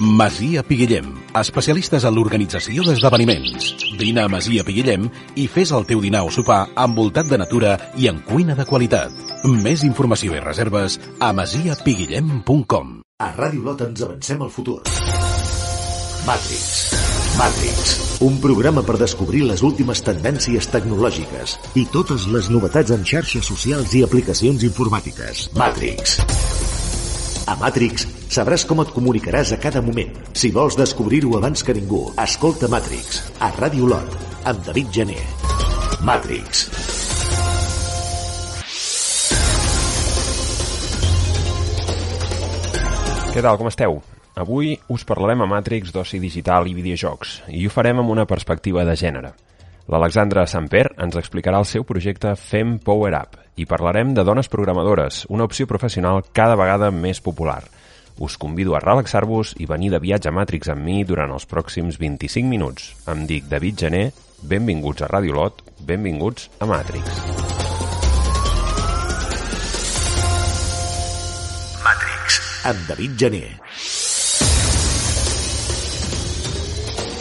Masia Piguillem, especialistes en l'organització d'esdeveniments. Vine a Masia Piguillem i fes el teu dinar o sopar envoltat de natura i en cuina de qualitat. Més informació i reserves a masiapiguillem.com A Ràdio Lot ens avancem al futur. Matrix. Matrix. Un programa per descobrir les últimes tendències tecnològiques i totes les novetats en xarxes socials i aplicacions informàtiques. Matrix. A Matrix sabràs com et comunicaràs a cada moment. Si vols descobrir-ho abans que ningú, escolta Matrix, a Ràdio Lot, amb David Gené. Matrix. Què tal, com esteu? Avui us parlarem a Matrix d'oci digital i videojocs, i ho farem amb una perspectiva de gènere. L'Alexandra Samper ens explicarà el seu projecte Fem Power Up i parlarem de dones programadores, una opció professional cada vegada més popular. Us convido a relaxar-vos i venir de viatge a Matrix amb mi durant els pròxims 25 minuts. Em dic David Gené, benvinguts a Radio Lot, benvinguts a Matrix. Matrix, amb David Gené.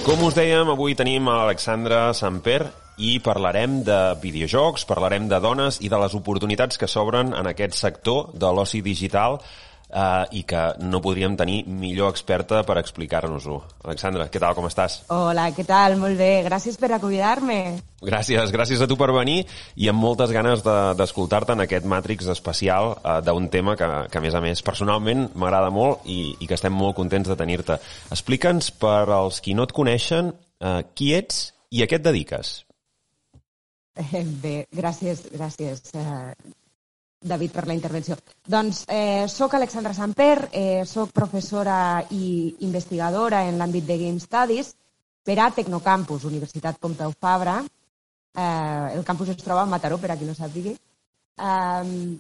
Com us dèiem, avui tenim a Alexandra Samper i parlarem de videojocs, parlarem de dones i de les oportunitats que s'obren en aquest sector de l'oci digital eh, i que no podríem tenir millor experta per explicar-nos-ho. Alexandra, què tal, com estàs? Hola, què tal? Molt bé. Gràcies per acomiadar-me. Gràcies, gràcies a tu per venir i amb moltes ganes d'escoltar-te de, en aquest Matrix especial eh, d'un tema que, que, a més a més, personalment m'agrada molt i, i que estem molt contents de tenir-te. Explica'ns, per als qui no et coneixen, eh, qui ets i a què et dediques? Bé, gràcies, gràcies. David, per la intervenció. Doncs eh, sóc Alexandra Samper, eh, sóc professora i investigadora en l'àmbit de Game Studies per a Tecnocampus, Universitat Pompeu Fabra. Eh, el campus es troba a Mataró, per a qui no sàpigui. Eh,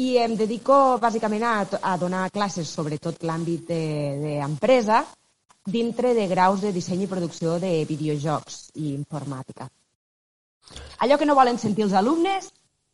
I em dedico bàsicament a, a donar classes sobre tot l'àmbit d'empresa de, dintre de graus de disseny i producció de videojocs i informàtica. Allò que no volen sentir els alumnes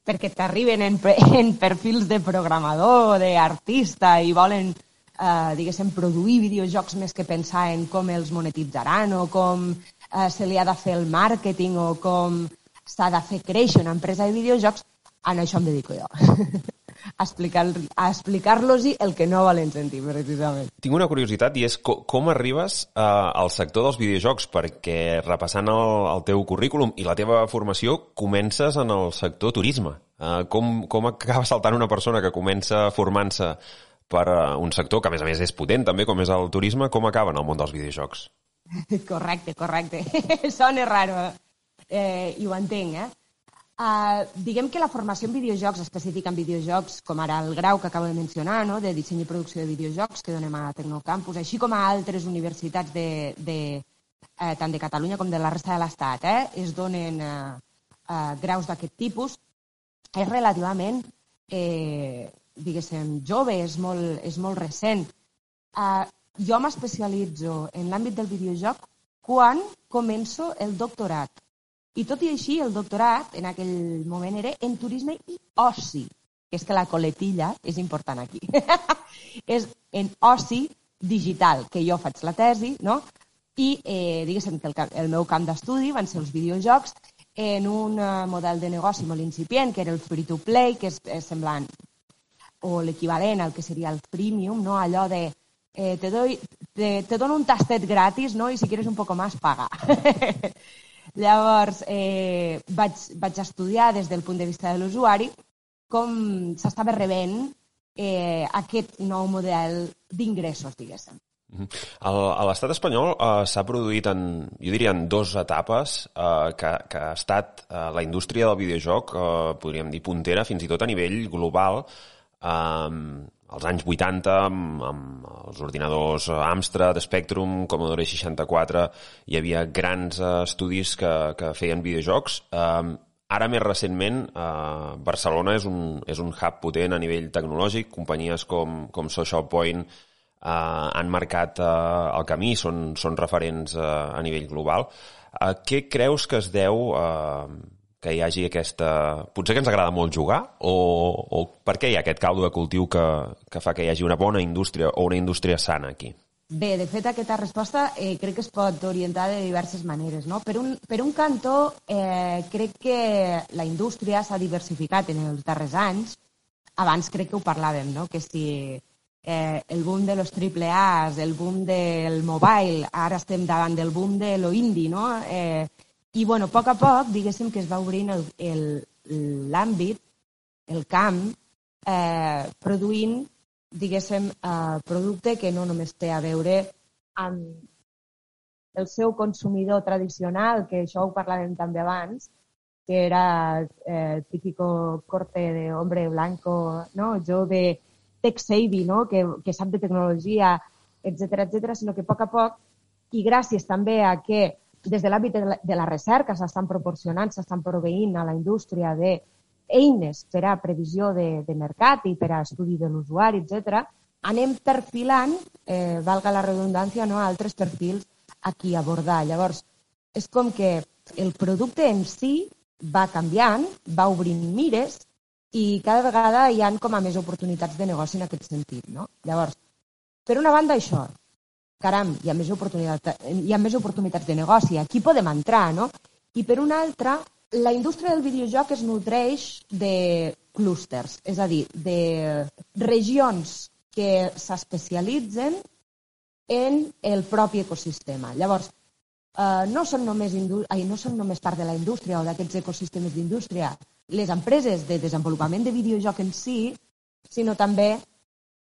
perquè t'arriben en, en perfils de programador, d'artista i volen, eh, diguéssim, produir videojocs més que pensar en com els monetitzaran o com eh, se li ha de fer el màrqueting o com s'ha de fer créixer una empresa de videojocs, a això em dedico jo. a explicar-los explicar el que no volen sentir, precisament. Tinc una curiositat i és com, com arribes eh, al sector dels videojocs? Perquè repassant el, el teu currículum i la teva formació, comences en el sector turisme. Eh, com, com acaba saltant una persona que comença formant-se per uh, un sector que, a més a més, és potent també, com és el turisme, com acaba en el món dels videojocs? Correcte, correcte. Sona raro, eh, i ho entenc, eh? Uh, diguem que la formació en videojocs, específica en videojocs, com ara el grau que acabo de mencionar, no? de disseny i producció de videojocs, que donem a Tecnocampus, així com a altres universitats de, de, eh, tant de Catalunya com de la resta de l'Estat, eh? es donen eh, uh, graus d'aquest tipus, és relativament, eh, diguéssim, jove, és molt, és molt recent. Uh, jo m'especialitzo en l'àmbit del videojoc quan començo el doctorat i tot i així, el doctorat en aquell moment era en turisme i oci. Que és que la coletilla és important aquí. és en oci digital, que jo faig la tesi, no? I, eh, diguéssim que el, el meu camp d'estudi van ser els videojocs en un uh, model de negoci molt incipient, que era el free-to-play, que és, és semblant, o l'equivalent al que seria el freemium, no? allò de eh, te, doy, te, te dono un tastet gratis, no? i si quieres un poco más, paga. Llavors, eh, vaig, vaig estudiar des del punt de vista de l'usuari com s'estava rebent eh, aquest nou model d'ingressos, diguéssim. A l'estat espanyol eh, s'ha produït en, jo diria, en dues etapes eh, que, que ha estat eh, la indústria del videojoc, eh, podríem dir, puntera fins i tot a nivell global. Eh, als anys 80 amb, amb els ordinadors Amstrad, Spectrum, Commodore 64, hi havia grans uh, estudis que, que feien videojocs. Uh, ara, més recentment, uh, Barcelona és un, és un hub potent a nivell tecnològic. Companyies com, com Social Point uh, han marcat uh, el camí, són, són referents uh, a nivell global. Uh, què creus que es deu... Uh, que hi hagi aquesta... Potser que ens agrada molt jugar o, o per què hi ha aquest caldo de cultiu que, que fa que hi hagi una bona indústria o una indústria sana aquí? Bé, de fet, aquesta resposta eh, crec que es pot orientar de diverses maneres. No? Per, un, per un cantó, eh, crec que la indústria s'ha diversificat en els darrers anys. Abans crec que ho parlàvem, no? que si eh, el boom de los triple A's, el boom del mobile, ara estem davant del boom de lo indie, no? Eh, I, bueno, a poc a poc, diguéssim que es va obrint l'àmbit, el, el camp, eh, produint diguéssim, eh, producte que no només té a veure amb el seu consumidor tradicional, que això ho parlàvem també abans, que era eh, típico corte de hombre blanco, no? jove, tech-savvy, no? que, que sap de tecnologia, etc etc, sinó que a poc a poc, i gràcies també a que des de l'àmbit de, la, de la recerca s'estan proporcionant, s'estan proveint a la indústria de eines per a previsió de, de mercat i per a estudi de l'usuari, etc, anem perfilant, eh, valga la redundància, no, altres perfils a qui abordar. Llavors, és com que el producte en si va canviant, va obrint mires i cada vegada hi han com a més oportunitats de negoci en aquest sentit. No? Llavors, per una banda, això, caram, hi ha més oportunitats, hi ha més oportunitats de negoci, aquí podem entrar, no? I per una altra, la indústria del videojoc es nodreix de clústers, és a dir, de regions que s'especialitzen en el propi ecosistema. Llavors, eh, no, són només ai, no són només part de la indústria o d'aquests ecosistemes d'indústria les empreses de desenvolupament de videojoc en si, sinó també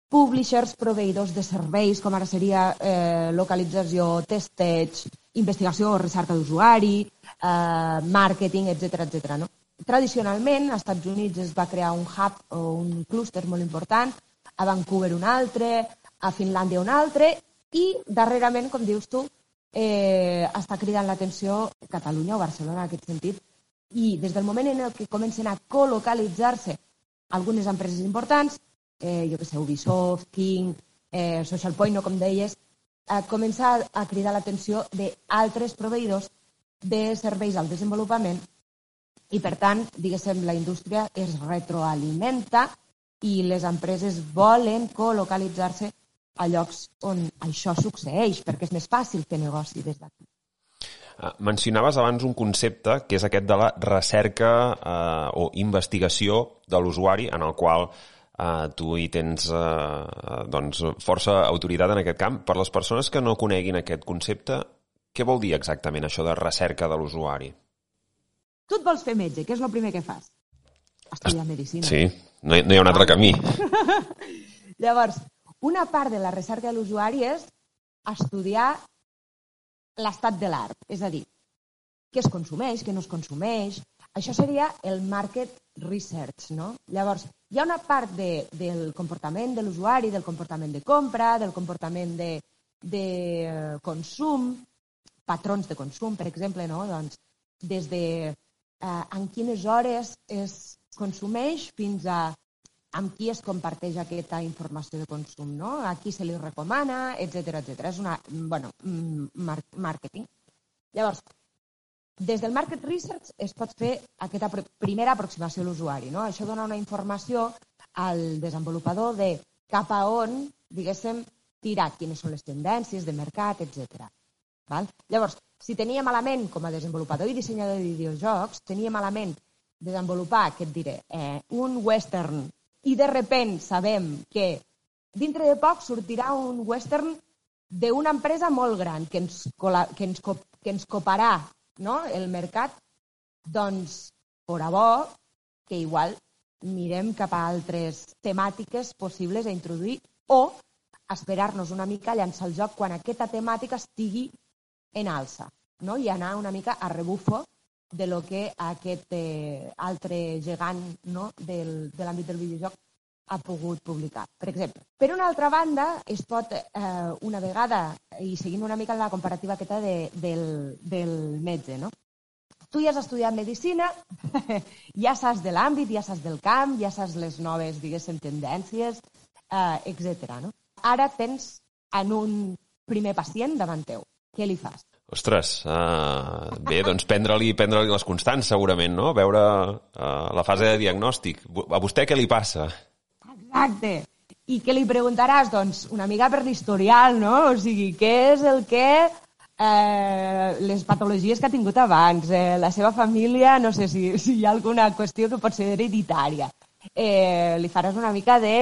publishers, proveïdors de serveis, com ara seria eh, localització, testeig, investigació o recerca d'usuari, eh, màrqueting, etc etc. no? Tradicionalment, als Estats Units es va crear un hub o un clúster molt important, a Vancouver un altre, a Finlàndia un altre, i darrerament, com dius tu, eh, està cridant l'atenció Catalunya o Barcelona en aquest sentit, i des del moment en el que comencen a colocalitzar-se algunes empreses importants, eh, jo que sé, Ubisoft, King, eh, Social Point, no, com deies, eh, comença a, a cridar l'atenció d'altres proveïdors de serveis al desenvolupament i, per tant, diguéssim, la indústria es retroalimenta i les empreses volen colocalitzar-se a llocs on això succeeix, perquè és més fàcil fer negoci des d'aquí. Uh, mencionaves abans un concepte que és aquest de la recerca uh, o investigació de l'usuari en el qual uh, tu hi tens uh, doncs, força autoritat en aquest camp. Per les persones que no coneguin aquest concepte, què vol dir exactament això de recerca de l'usuari? Tu et vols fer metge, què és el primer que fas? Estudiar medicina. Sí, no hi, no hi ha un altre camí. Llavors, una part de la recerca de l'usuari és estudiar l'estat de l'art, és a dir, què es consumeix, què no es consumeix. Això seria el market research, no? Llavors, hi ha una part de, del comportament de l'usuari, del comportament de compra, del comportament de, de eh, consum, patrons de consum, per exemple, no? doncs, des de eh, en quines hores es consumeix fins a amb qui es comparteix aquesta informació de consum, no? a qui se li recomana, etc etc. És una, bueno, mar màrqueting. Llavors, des del market research es pot fer aquesta primera aproximació a l'usuari. No? Això dona una informació al desenvolupador de cap a on, diguéssim, tirar quines són les tendències de mercat, etc. Val? Llavors, si tenia malament, com a desenvolupador i dissenyador de videojocs, tenia malament desenvolupar, què et diré, eh, un western i de repent sabem que dintre de poc sortirà un western d'una empresa molt gran que ens, que ens, que ens coparà no? el mercat, doncs fora bo que igual mirem cap a altres temàtiques possibles a introduir o esperar-nos una mica llançar el joc quan aquesta temàtica estigui en alça no? i anar una mica a rebufo de lo que aquest eh, altre gegant no? del, de l'àmbit del videojoc ha pogut publicar, per exemple. Per una altra banda, es pot, eh, una vegada, i seguint una mica la comparativa aquesta de, del, del metge, no? Tu ja has estudiat medicina, ja saps de l'àmbit, ja saps del camp, ja saps les noves, diguéssim, tendències, eh, etc. No? Ara tens en un primer pacient davant teu. Què li fas? Ostres, uh, bé, doncs prendre-li prendre, -li, les constants, segurament, no? Veure uh, la fase de diagnòstic. A vostè què li passa? Exacte. I què li preguntaràs? Doncs una mica per l'historial, no? O sigui, què és el que... Eh, les patologies que ha tingut abans, eh, la seva família, no sé si, si hi ha alguna qüestió que pot ser hereditària. Eh, li faràs una mica de,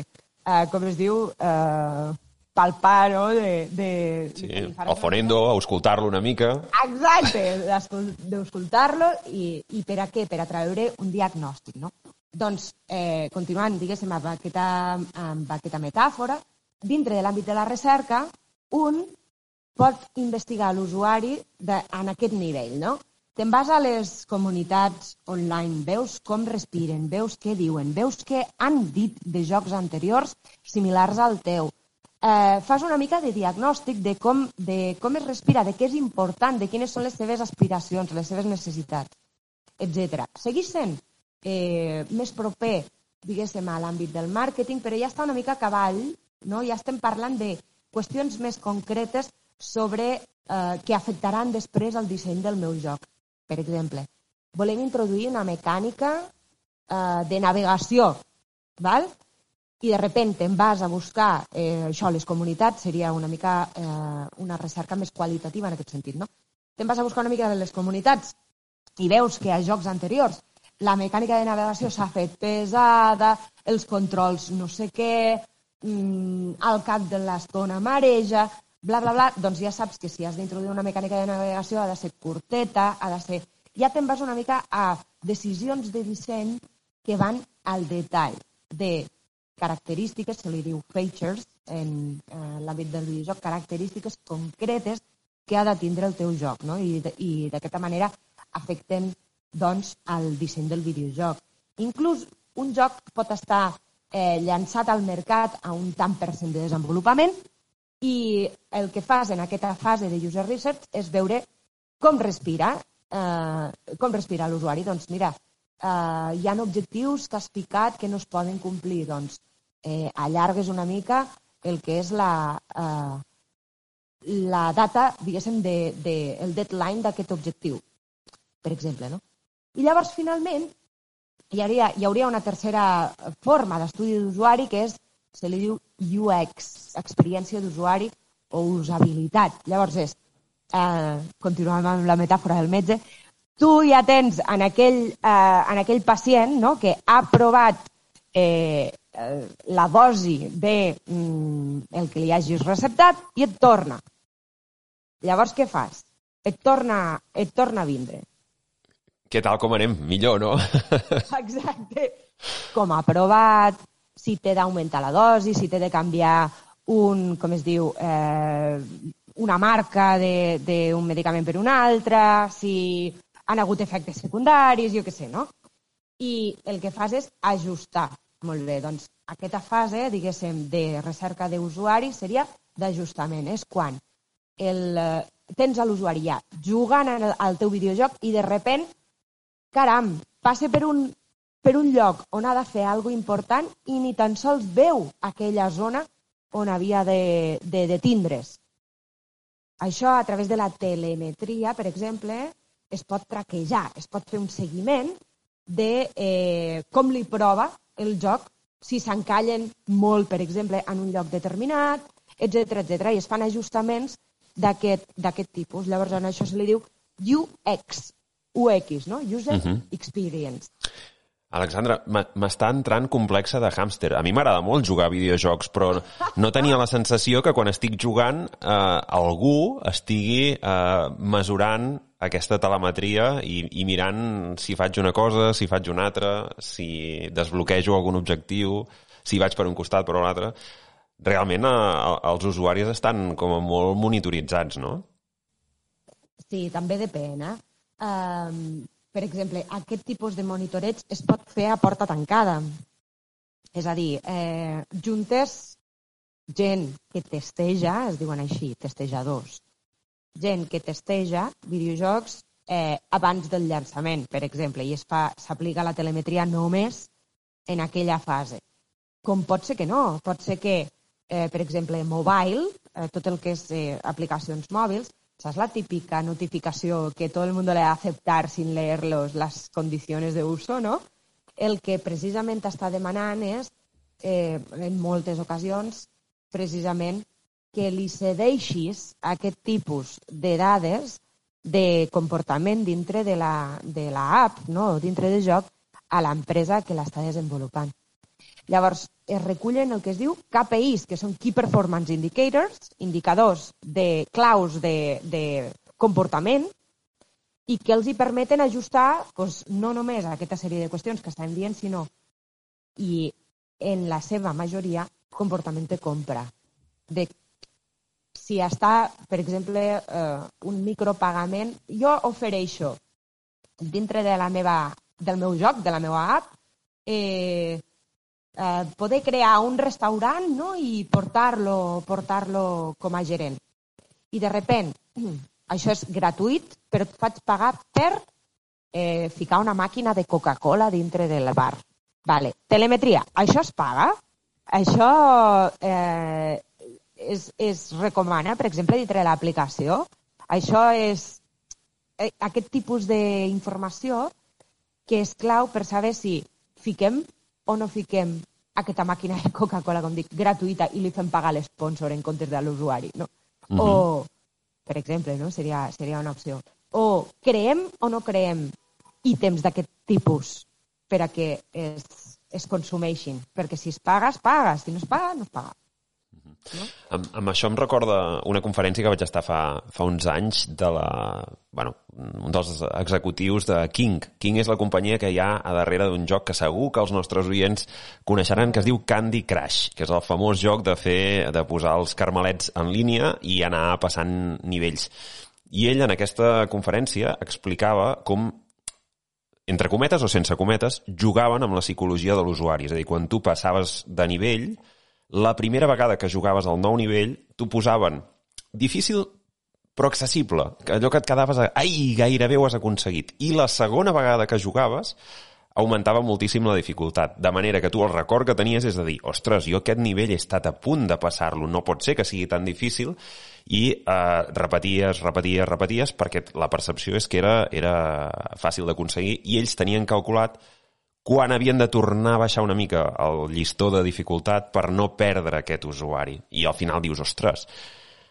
eh, com es diu, eh, palpar, no? De, de, sí, el fonendo, auscultar-lo una mica. Exacte, d'auscultar-lo i, i per a què? Per a treure un diagnòstic, no? Doncs, eh, continuant, diguéssim, amb aquesta, amb aquesta metàfora, dintre de l'àmbit de la recerca, un pot investigar l'usuari en aquest nivell, no? Te'n vas a les comunitats online, veus com respiren, veus què diuen, veus què han dit de jocs anteriors similars al teu. Eh, fas una mica de diagnòstic de com, de com es respira, de què és important, de quines són les seves aspiracions, les seves necessitats, etc. Segueix sent eh, més proper, diguéssim, a l'àmbit del màrqueting, però ja està una mica a cavall, no? ja estem parlant de qüestions més concretes sobre eh, que afectaran després el disseny del meu joc. Per exemple, volem introduir una mecànica eh, de navegació, val? i de repente em vas a buscar eh, això, les comunitats, seria una mica eh, una recerca més qualitativa en aquest sentit, no? Te'n vas a buscar una mica de les comunitats i veus que a jocs anteriors la mecànica de navegació s'ha fet pesada, els controls no sé què, mm, al cap de l'estona mareja, bla, bla, bla, doncs ja saps que si has d'introduir una mecànica de navegació ha de ser curteta, ha de ser... Ja te'n vas una mica a decisions de disseny que van al detall de característiques, se li diu features en eh, l'àmbit del videojoc, característiques concretes que ha de tindre el teu joc, no? I, i d'aquesta manera afecten doncs, al disseny del videojoc. Inclús un joc pot estar eh, llançat al mercat a un tant per cent de desenvolupament i el que fas en aquesta fase de user research és veure com respira, eh, com respira l'usuari. Doncs mira, eh, hi ha objectius que has ficat que no es poden complir. Doncs eh, allargues una mica el que és la, eh, la data, diguéssim, de, de, el deadline d'aquest objectiu, per exemple. No? I llavors, finalment, hi hauria, hi hauria una tercera forma d'estudi d'usuari que és, se li diu UX, experiència d'usuari o usabilitat. Llavors és, eh, continuem amb la metàfora del metge, tu ja tens en aquell, eh, en aquell pacient no, que ha provat eh, la dosi de mm, el que li hagis receptat i et torna. Llavors què fas? Et torna, et torna a vindre què tal com anem? Millor, no? Exacte. Com ha provat, si t'he d'augmentar la dosi, si t'he de canviar un, com es diu, eh, una marca d'un medicament per un altre, si han hagut efectes secundaris, jo què sé, no? I el que fas és ajustar. Molt bé, doncs aquesta fase, diguéssim, de recerca d'usuari seria d'ajustament. És quan el, eh, tens l'usuari ja jugant al teu videojoc i de repent caram, passa per un, per un lloc on ha de fer alguna important i ni tan sols veu aquella zona on havia de, de detindre's. Això, a través de la telemetria, per exemple, es pot traquejar, es pot fer un seguiment de eh, com li prova el joc, si s'encallen molt, per exemple, en un lloc determinat, etc etc i es fan ajustaments d'aquest tipus. Llavors, això se li diu UX, UX, no? User uh -huh. Experience. Alexandra, m'està entrant complexa de hàmster. A mi m'agrada molt jugar a videojocs, però no tenia la sensació que quan estic jugant eh, algú estigui eh, mesurant aquesta telemetria i, i mirant si faig una cosa, si faig una altra, si desbloquejo algun objectiu, si vaig per un costat, per un altre. Realment eh, els usuaris estan com a molt monitoritzats, no? Sí, també depèn, eh? Um, per exemple, aquest tipus de monitoreig es pot fer a porta tancada. És a dir, eh, juntes gent que testeja, es diuen així, testejadors, gent que testeja videojocs eh, abans del llançament, per exemple, i s'aplica la telemetria només en aquella fase. Com pot ser que no? Pot ser que, eh, per exemple, mobile, eh, tot el que és eh, aplicacions mòbils, Esa es la típica notificació que tot el món le acceptar sin leer los, las condiciones de uso, ¿no? El que precisament està demanant és eh, en moltes ocasions, precisament, que li cedeixis aquest tipus de dades de comportament dintre de la, de la app, no? dintre del joc, a l'empresa que l'està desenvolupant. Llavors, es recullen el que es diu KPIs, que són Key Performance Indicators, indicadors de claus de, de comportament, i que els hi permeten ajustar doncs, no només a aquesta sèrie de qüestions que estem dient, sinó, i en la seva majoria, comportament de compra. De si està, per exemple, eh, un micropagament, jo ofereixo dintre de la meva, del meu joc, de la meva app, eh, eh, poder crear un restaurant no? i portar-lo portar, com a gerent. I de repent, això és gratuït, però et faig pagar per eh, ficar una màquina de Coca-Cola dintre del bar. Vale. Telemetria, això es paga? Això eh, es, es recomana, per exemple, dintre l'aplicació? Això és eh, aquest tipus d'informació que és clau per saber si fiquem o no fiquem aquesta màquina de Coca-Cola, com dic, gratuïta i li fem pagar l'esponsor en comptes de l'usuari, no? Uh -huh. O, per exemple, no? seria, seria una opció. O creem o no creem ítems d'aquest tipus per a que es, es consumeixin. Perquè si es paga, es paga. Si no es paga, no es paga. No? Amb, amb això em recorda una conferència que vaig estar fa, fa uns anys de la, bueno, un dels executius de King. King és la companyia que hi ha a darrere d'un joc que segur que els nostres oients coneixeran, que es diu Candy Crush, que és el famós joc de fer de posar els carmelets en línia i anar passant nivells. I ell en aquesta conferència explicava com entre cometes o sense cometes, jugaven amb la psicologia de l'usuari. És a dir, quan tu passaves de nivell, la primera vegada que jugaves al nou nivell, t'ho posaven difícil però accessible. Allò que et quedaves... A... Ai, gairebé ho has aconseguit. I la segona vegada que jugaves augmentava moltíssim la dificultat. De manera que tu el record que tenies és de dir, ostres, jo aquest nivell he estat a punt de passar-lo, no pot ser que sigui tan difícil, i eh, repeties, repeties, repeties, perquè la percepció és que era, era fàcil d'aconseguir, i ells tenien calculat quan havien de tornar a baixar una mica el llistó de dificultat per no perdre aquest usuari. I al final dius, ostres,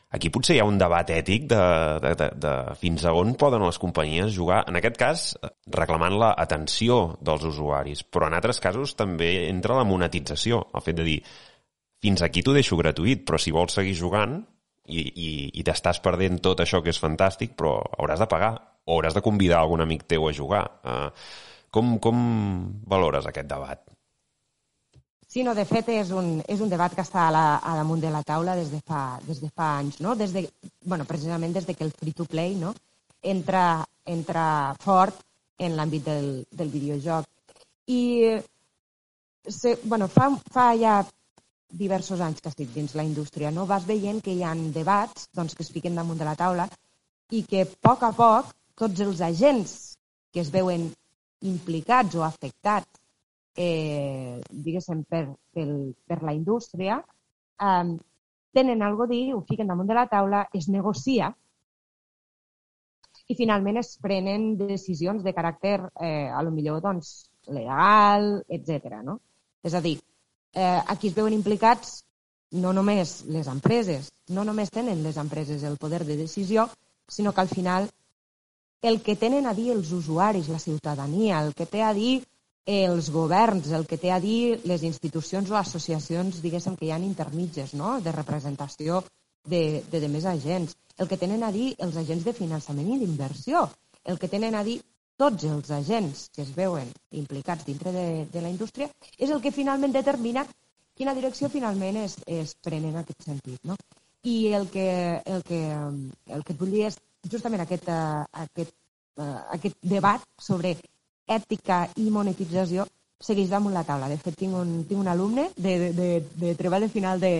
aquí potser hi ha un debat ètic de, de, de, de fins a on poden les companyies jugar, en aquest cas reclamant la atenció dels usuaris, però en altres casos també entra la monetització, el fet de dir fins aquí t'ho deixo gratuït, però si vols seguir jugant i, i, i t'estàs perdent tot això que és fantàstic, però hauràs de pagar o hauràs de convidar algun amic teu a jugar. Uh, com, com valores aquest debat? Sí, no, de fet és un, és un debat que està a, la, a damunt de la taula des de fa, des de fa anys, no? Des de, bueno, precisament des de que el free-to-play no? entra, entra fort en l'àmbit del, del videojoc. I se, bueno, fa, fa ja diversos anys que estic dins la indústria, no? vas veient que hi ha debats doncs, que es fiquen damunt de la taula i que a poc a poc tots els agents que es veuen implicats o afectats eh, diguéssim, per, per, per la indústria, eh, tenen algo a dir, ho fiquen damunt de la taula, es negocia i finalment es prenen decisions de caràcter, eh, a lo millor, doncs, legal, etc. No? És a dir, eh, aquí es veuen implicats no només les empreses, no només tenen les empreses el poder de decisió, sinó que al final el que tenen a dir els usuaris, la ciutadania, el que té a dir els governs, el que té a dir les institucions o associacions, diguéssim, que hi ha intermitges, no?, de representació de, de, de més agents, el que tenen a dir els agents de finançament i d'inversió, el que tenen a dir tots els agents que es veuen implicats dintre de, de la indústria, és el que finalment determina quina direcció finalment es, es pren en aquest sentit. No? I el que, el, que, el que et vull dir és justament aquest, uh, aquest, uh, aquest debat sobre ètica i monetització segueix damunt la taula. De fet, tinc un, tinc un alumne de, de, de, treball de final de,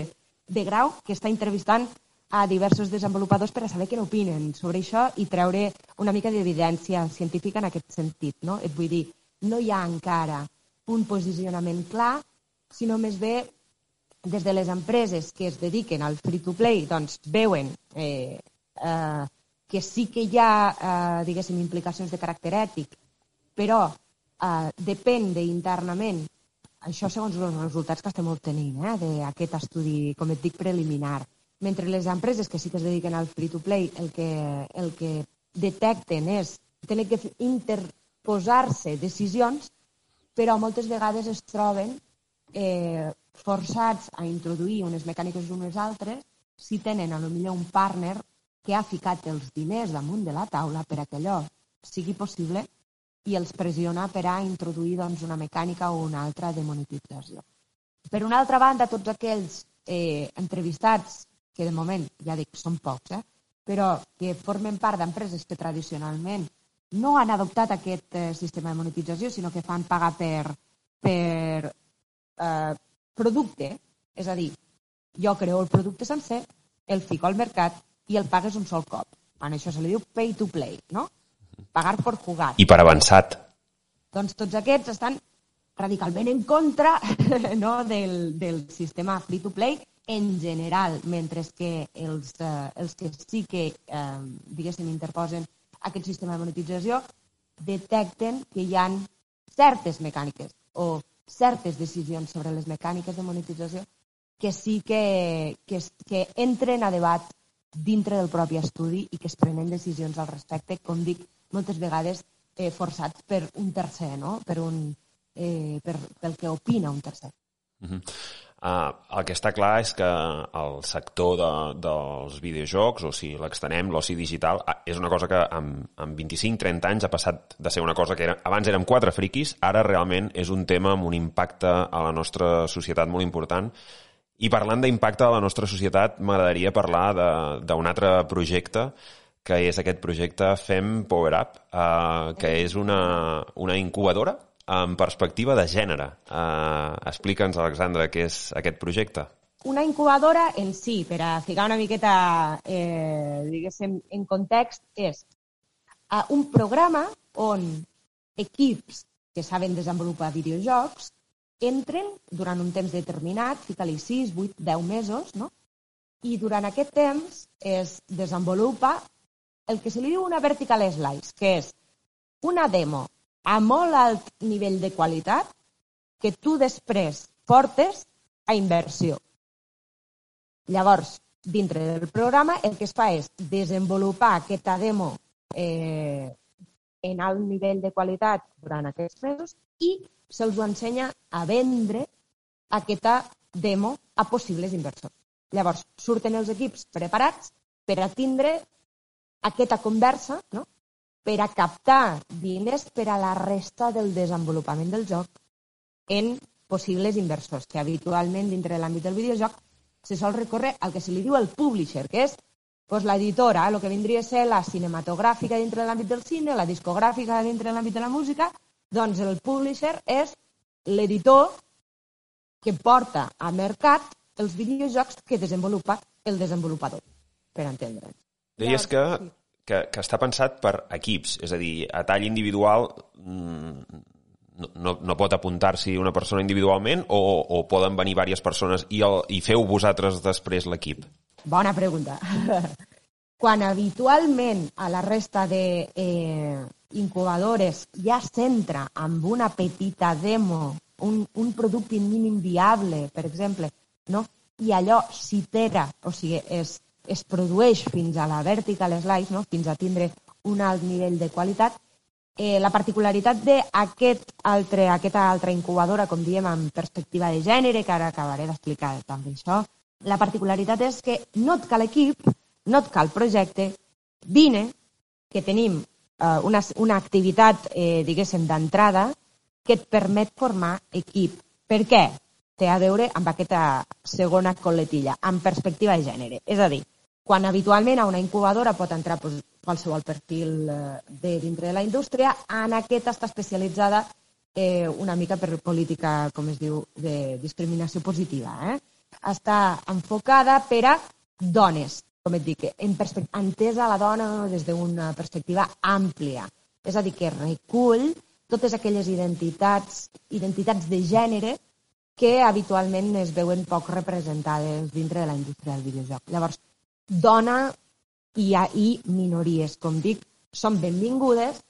de grau que està entrevistant a diversos desenvolupadors per a saber què n'opinen sobre això i treure una mica d'evidència científica en aquest sentit. No? Et vull dir, no hi ha encara un posicionament clar, sinó més bé des de les empreses que es dediquen al free-to-play doncs, veuen eh, eh, que sí que hi ha, eh, diguéssim, implicacions de caràcter ètic, però eh, depèn d'internament això segons els resultats que estem obtenint eh, d'aquest estudi, com et dic, preliminar. Mentre les empreses que sí que es dediquen al free-to-play el que, el que detecten és tenir que interposar-se decisions, però moltes vegades es troben eh, forçats a introduir unes mecàniques unes altres si tenen a lo millor un partner que ha ficat els diners damunt de la taula per a que allò sigui possible i els pressiona per a introduir doncs, una mecànica o una altra de monetització. Per una altra banda, tots aquells eh, entrevistats, que de moment, ja dic, són pocs, eh, però que formen part d'empreses que tradicionalment no han adoptat aquest eh, sistema de monetització, sinó que fan pagar per, per eh, producte, és a dir, jo creo el producte sencer, el fico al mercat i el pagues un sol cop. En això se li diu pay to play, no? pagar per jugar. I per avançat. Doncs tots aquests estan radicalment en contra no, del, del sistema free-to-play en general, mentre que els, eh, els que sí que, eh, diguéssim, interposen aquest sistema de monetització detecten que hi han certes mecàniques o certes decisions sobre les mecàniques de monetització que sí que, que, que entren a debat dintre del propi estudi i que es prenen decisions al respecte, com dic, moltes vegades eh, forçats per un tercer, no? per un, eh, per, pel que opina un tercer. Uh -huh. Uh, el que està clar és que el sector de, dels videojocs, o si l'extenem, l'oci digital, és una cosa que amb, amb 25-30 anys ha passat de ser una cosa que era, abans érem quatre friquis, ara realment és un tema amb un impacte a la nostra societat molt important. I parlant d'impacte a la nostra societat, m'agradaria parlar d'un altre projecte que és aquest projecte Fem Power Up, eh, que és una, una incubadora amb perspectiva de gènere. Eh, Explica'ns, Alexandra, què és aquest projecte. Una incubadora en si, per a ficar una miqueta, eh, diguéssim, en context, és eh, un programa on equips que saben desenvolupar videojocs entren durant un temps determinat, fica-li 6, 8, 10 mesos, no? i durant aquest temps es desenvolupa el que se li diu una vertical slice, que és una demo a molt alt nivell de qualitat que tu després portes a inversió. Llavors, dintre del programa, el que es fa és desenvolupar aquesta demo eh, en alt nivell de qualitat durant aquests mesos i se'ls ho ensenya a vendre aquesta demo a possibles inversors. Llavors, surten els equips preparats per a tindre aquesta conversa no? per a captar diners per a la resta del desenvolupament del joc en possibles inversors, que habitualment dintre de l'àmbit del videojoc se sol recórrer al que se li diu el publisher, que és pues, l'editora, el que vindria a ser la cinematogràfica dintre de l'àmbit del cine, la discogràfica dintre de l'àmbit de la música, doncs el publisher és l'editor que porta a mercat els videojocs que desenvolupa el desenvolupador, per entendre'ns. Deies que, que, que està pensat per equips, és a dir, a tall individual mm, no, no, no pot apuntar-s'hi una persona individualment o, o poden venir diverses persones i, el, i feu vosaltres després l'equip? Bona pregunta. Quan habitualment a la resta de eh, incubadores ja s'entra amb una petita demo, un, un producte mínim viable, per exemple, no? i allò s'itera, o sigui, és es produeix fins a la vertical slice, no? fins a tindre un alt nivell de qualitat. Eh, la particularitat d'aquest altre, aquesta altra incubadora, com diem, en perspectiva de gènere, que ara acabaré d'explicar també això, la particularitat és que no et cal equip, no et cal projecte, vine, que tenim eh, una, una activitat, eh, diguéssim, d'entrada, que et permet formar equip. Per què? Té a veure amb aquesta segona coletilla, amb perspectiva de gènere. És a dir, quan habitualment a una incubadora pot entrar pues, qualsevol perfil eh, de dintre de la indústria, en aquesta està especialitzada eh, una mica per política, com es diu, de discriminació positiva. Eh? Està enfocada per a dones, com et dic, en entesa la dona des d'una perspectiva àmplia. És a dir, que recull totes aquelles identitats, identitats de gènere que habitualment es veuen poc representades dintre de la indústria del videojoc. Llavors, dona i, i minories, com dic, són benvingudes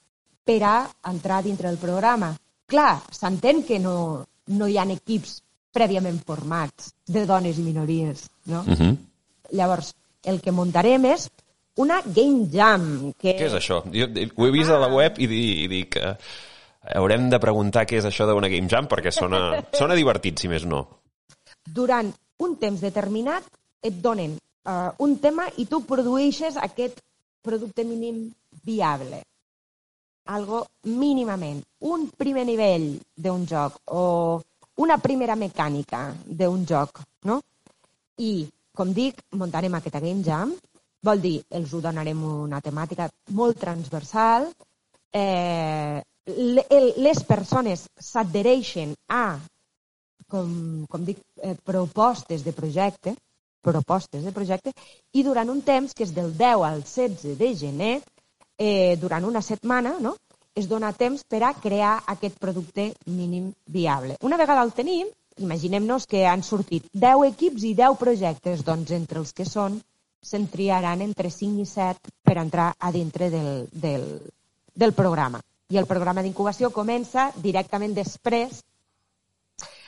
per a entrar dintre del programa. Clar, s'entén que no, no hi ha equips prèviament formats de dones i minories, no? Uh -huh. Llavors, el que muntarem és una game jam. Que... Què és això? Jo ho he vist a la web i, di, i dic que haurem de preguntar què és això d'una game jam perquè sona, sona divertit, si més no. Durant un temps determinat et donen uh, un tema i tu produeixes aquest producte mínim viable. Algo mínimament. Un primer nivell d'un joc o una primera mecànica d'un joc, no? I, com dic, muntarem aquesta Game Jam, vol dir, els ho donarem una temàtica molt transversal, eh, les persones s'adhereixen a, com, com dic, eh, propostes de projecte, propostes de projecte, i durant un temps, que és del 10 al 16 de gener, eh, durant una setmana, no? es dona temps per a crear aquest producte mínim viable. Una vegada el tenim, imaginem-nos que han sortit 10 equips i 10 projectes, doncs entre els que són se'n triaran entre 5 i 7 per entrar a dintre del, del, del programa. I el programa d'incubació comença directament després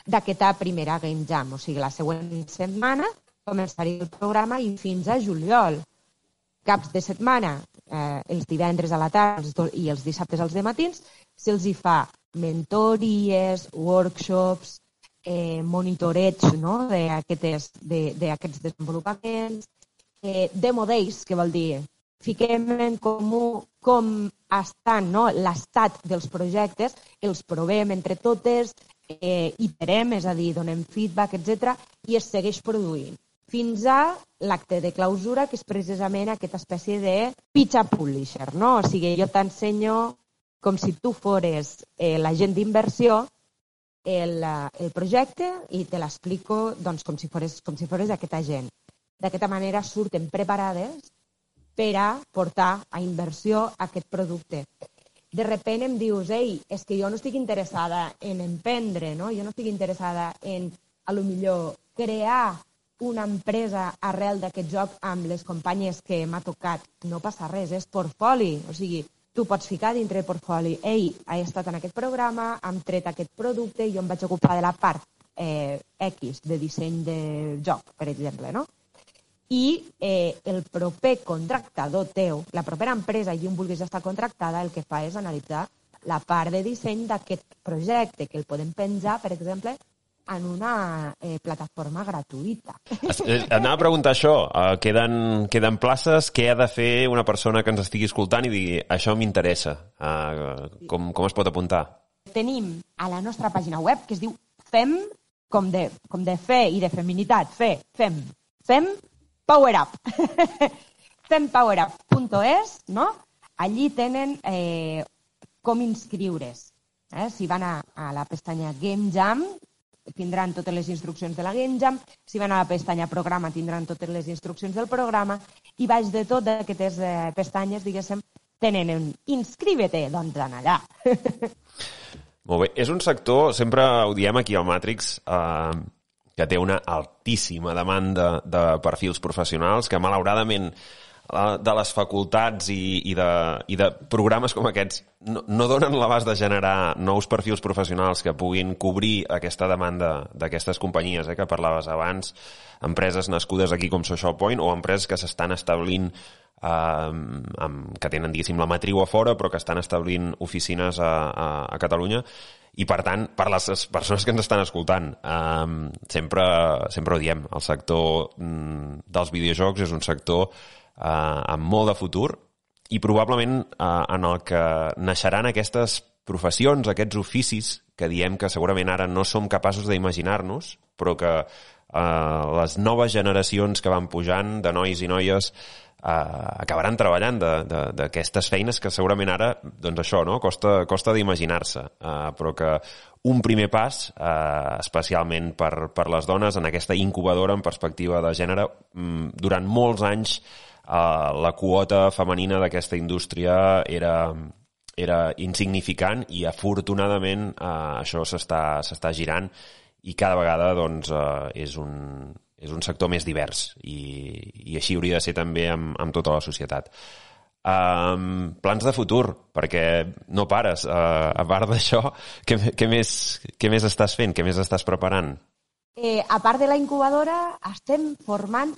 d'aquesta primera Game Jam, o sigui, la següent setmana començaria el programa i fins a juliol. Caps de setmana eh, els divendres a la tarda i els dissabtes als matins, se'ls hi fa mentories, workshops, eh, monitoreig no? d'aquests de, de desenvolupaments, eh, demo days, que vol dir fiquem en comú com estan no? l'estat dels projectes, els provem entre totes, eh, iterem, és a dir, donem feedback, etc i es segueix produint fins a l'acte de clausura, que és precisament aquesta espècie de pitch publisher, no? O sigui, jo t'ensenyo com si tu fores eh, l'agent d'inversió el, eh, el projecte i te l'explico doncs, com, si fores, com si fores aquest agent. D'aquesta manera surten preparades per a portar a inversió aquest producte. De repent em dius, ei, és que jo no estic interessada en emprendre, no? jo no estic interessada en, a lo millor, crear una empresa arrel d'aquest joc amb les companyes que m'ha tocat. No passa res, és portfoli. O sigui, tu pots ficar dintre el portfoli. Ei, he estat en aquest programa, hem tret aquest producte i jo em vaig ocupar de la part eh, X de disseny de joc, per exemple, no? I eh, el proper contractador teu, la propera empresa i on vulguis estar contractada, el que fa és analitzar la part de disseny d'aquest projecte, que el podem penjar, per exemple, en una eh, plataforma gratuïta. Eh, anava a preguntar això. Uh, queden, queden places. Què ha de fer una persona que ens estigui escoltant i digui això m'interessa? Uh, com, com es pot apuntar? Tenim a la nostra pàgina web que es diu FEM, com de, com de fe i de feminitat, fe, FEM, FEM Power Up. fempowerup.es, no? Allí tenen eh, com inscriure's. Eh? Si van a, a la pestanya Game Jam, tindran totes les instruccions de la Game Jam, si van a la pestanya programa tindran totes les instruccions del programa i baix de tot d'aquestes eh, pestanyes, diguéssim, tenen un inscríbete, doncs en allà. Molt bé. És un sector, sempre ho diem aquí al Matrix, eh, que té una altíssima demanda de perfils professionals que malauradament de les facultats i, i, de, i de programes com aquests no, no donen l'abast de generar nous perfils professionals que puguin cobrir aquesta demanda d'aquestes companyies eh, que parlaves abans, empreses nascudes aquí com Social Point o empreses que s'estan establint eh, amb, que tenen, diguéssim, la matriu a fora però que estan establint oficines a, a, a Catalunya. I per tant, per les persones que ens estan escoltant eh, sempre, sempre ho diem, el sector mm, dels videojocs és un sector eh, amb molt de futur i probablement eh, en el que naixeran aquestes professions, aquests oficis que diem que segurament ara no som capaços d'imaginar-nos, però que eh, les noves generacions que van pujant de nois i noies eh, acabaran treballant d'aquestes feines que segurament ara, doncs això, no? costa, costa d'imaginar-se, eh, però que un primer pas, eh, especialment per, per les dones, en aquesta incubadora en perspectiva de gènere, mm, durant molts anys la quota femenina d'aquesta indústria era, era insignificant i afortunadament eh, això s'està girant i cada vegada doncs, eh, és, un, és un sector més divers i, i així hauria de ser també amb, amb tota la societat. Um, plans de futur, perquè no pares. Uh, a part d'això, què, què, més, què més estàs fent? Què més estàs preparant? Eh, a part de la incubadora, estem formant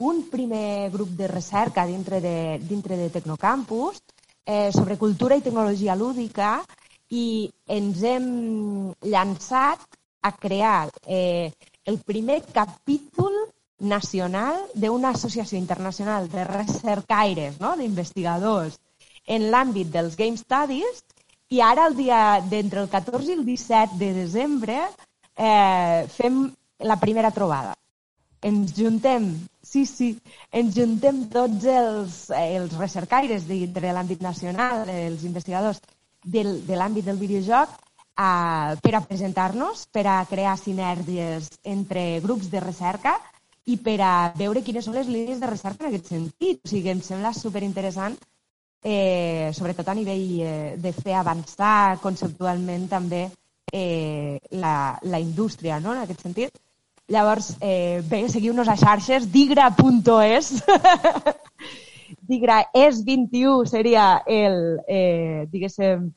un primer grup de recerca dintre de, dintre de Tecnocampus eh, sobre cultura i tecnologia lúdica i ens hem llançat a crear eh, el primer capítol nacional d'una associació internacional de recercaires, no? d'investigadors en l'àmbit dels Game Studies i ara el dia d'entre el 14 i el 17 de desembre eh, fem la primera trobada. Ens juntem, sí, sí, ens juntem tots els, eh, els recercaires dintre l'àmbit nacional, els investigadors del, de l'àmbit del videojoc, eh, per a presentar-nos, per a crear sinergies entre grups de recerca i per a veure quines són les línies de recerca en aquest sentit. O sigui, em sembla superinteressant, eh, sobretot a nivell eh, de fer avançar conceptualment també eh, la, la indústria, no?, en aquest sentit. Llavors, eh, bé, seguiu-nos a xarxes, digra.es. digra és 21 seria el, eh, diguéssim,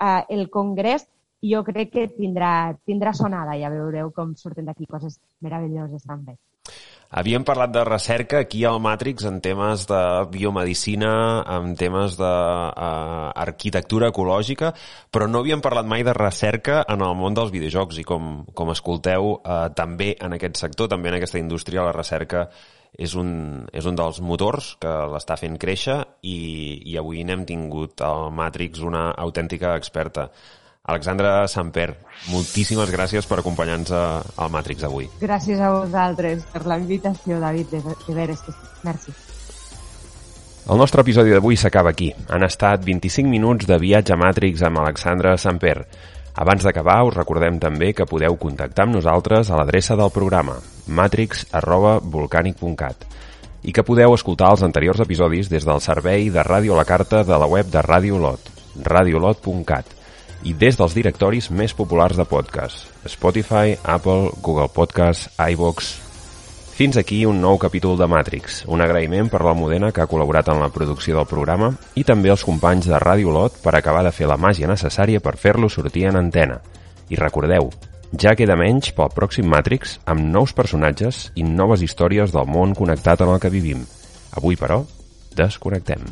eh, el congrés i jo crec que tindrà, tindrà sonada, ja veureu com surten d'aquí coses meravelloses també. Havíem parlat de recerca aquí al Matrix en temes de biomedicina, en temes d'arquitectura uh, ecològica, però no havíem parlat mai de recerca en el món dels videojocs i com, com escolteu, uh, també en aquest sector, també en aquesta indústria, la recerca és un, és un dels motors que l'està fent créixer i, i avui n'hem tingut al Matrix una autèntica experta. Alexandra Samper, moltíssimes gràcies per acompanyar-nos al Matrix avui. Gràcies a vosaltres per la invitació, David, de, de veres que Merci. El nostre episodi d'avui s'acaba aquí. Han estat 25 minuts de viatge a Matrix amb Alexandra Samper. Abans d'acabar, us recordem també que podeu contactar amb nosaltres a l'adreça del programa matrix.volcanic.cat i que podeu escoltar els anteriors episodis des del servei de ràdio a la carta de la web de Radio Lot, radiolot.cat i des dels directoris més populars de podcast, Spotify, Apple, Google Podcast, iVox... Fins aquí un nou capítol de Matrix, un agraïment per la Modena que ha col·laborat en la producció del programa i també els companys de Ràdio Lot per acabar de fer la màgia necessària per fer-lo sortir en antena. I recordeu, ja queda menys pel pròxim Matrix amb nous personatges i noves històries del món connectat en el que vivim. Avui, però, desconnectem.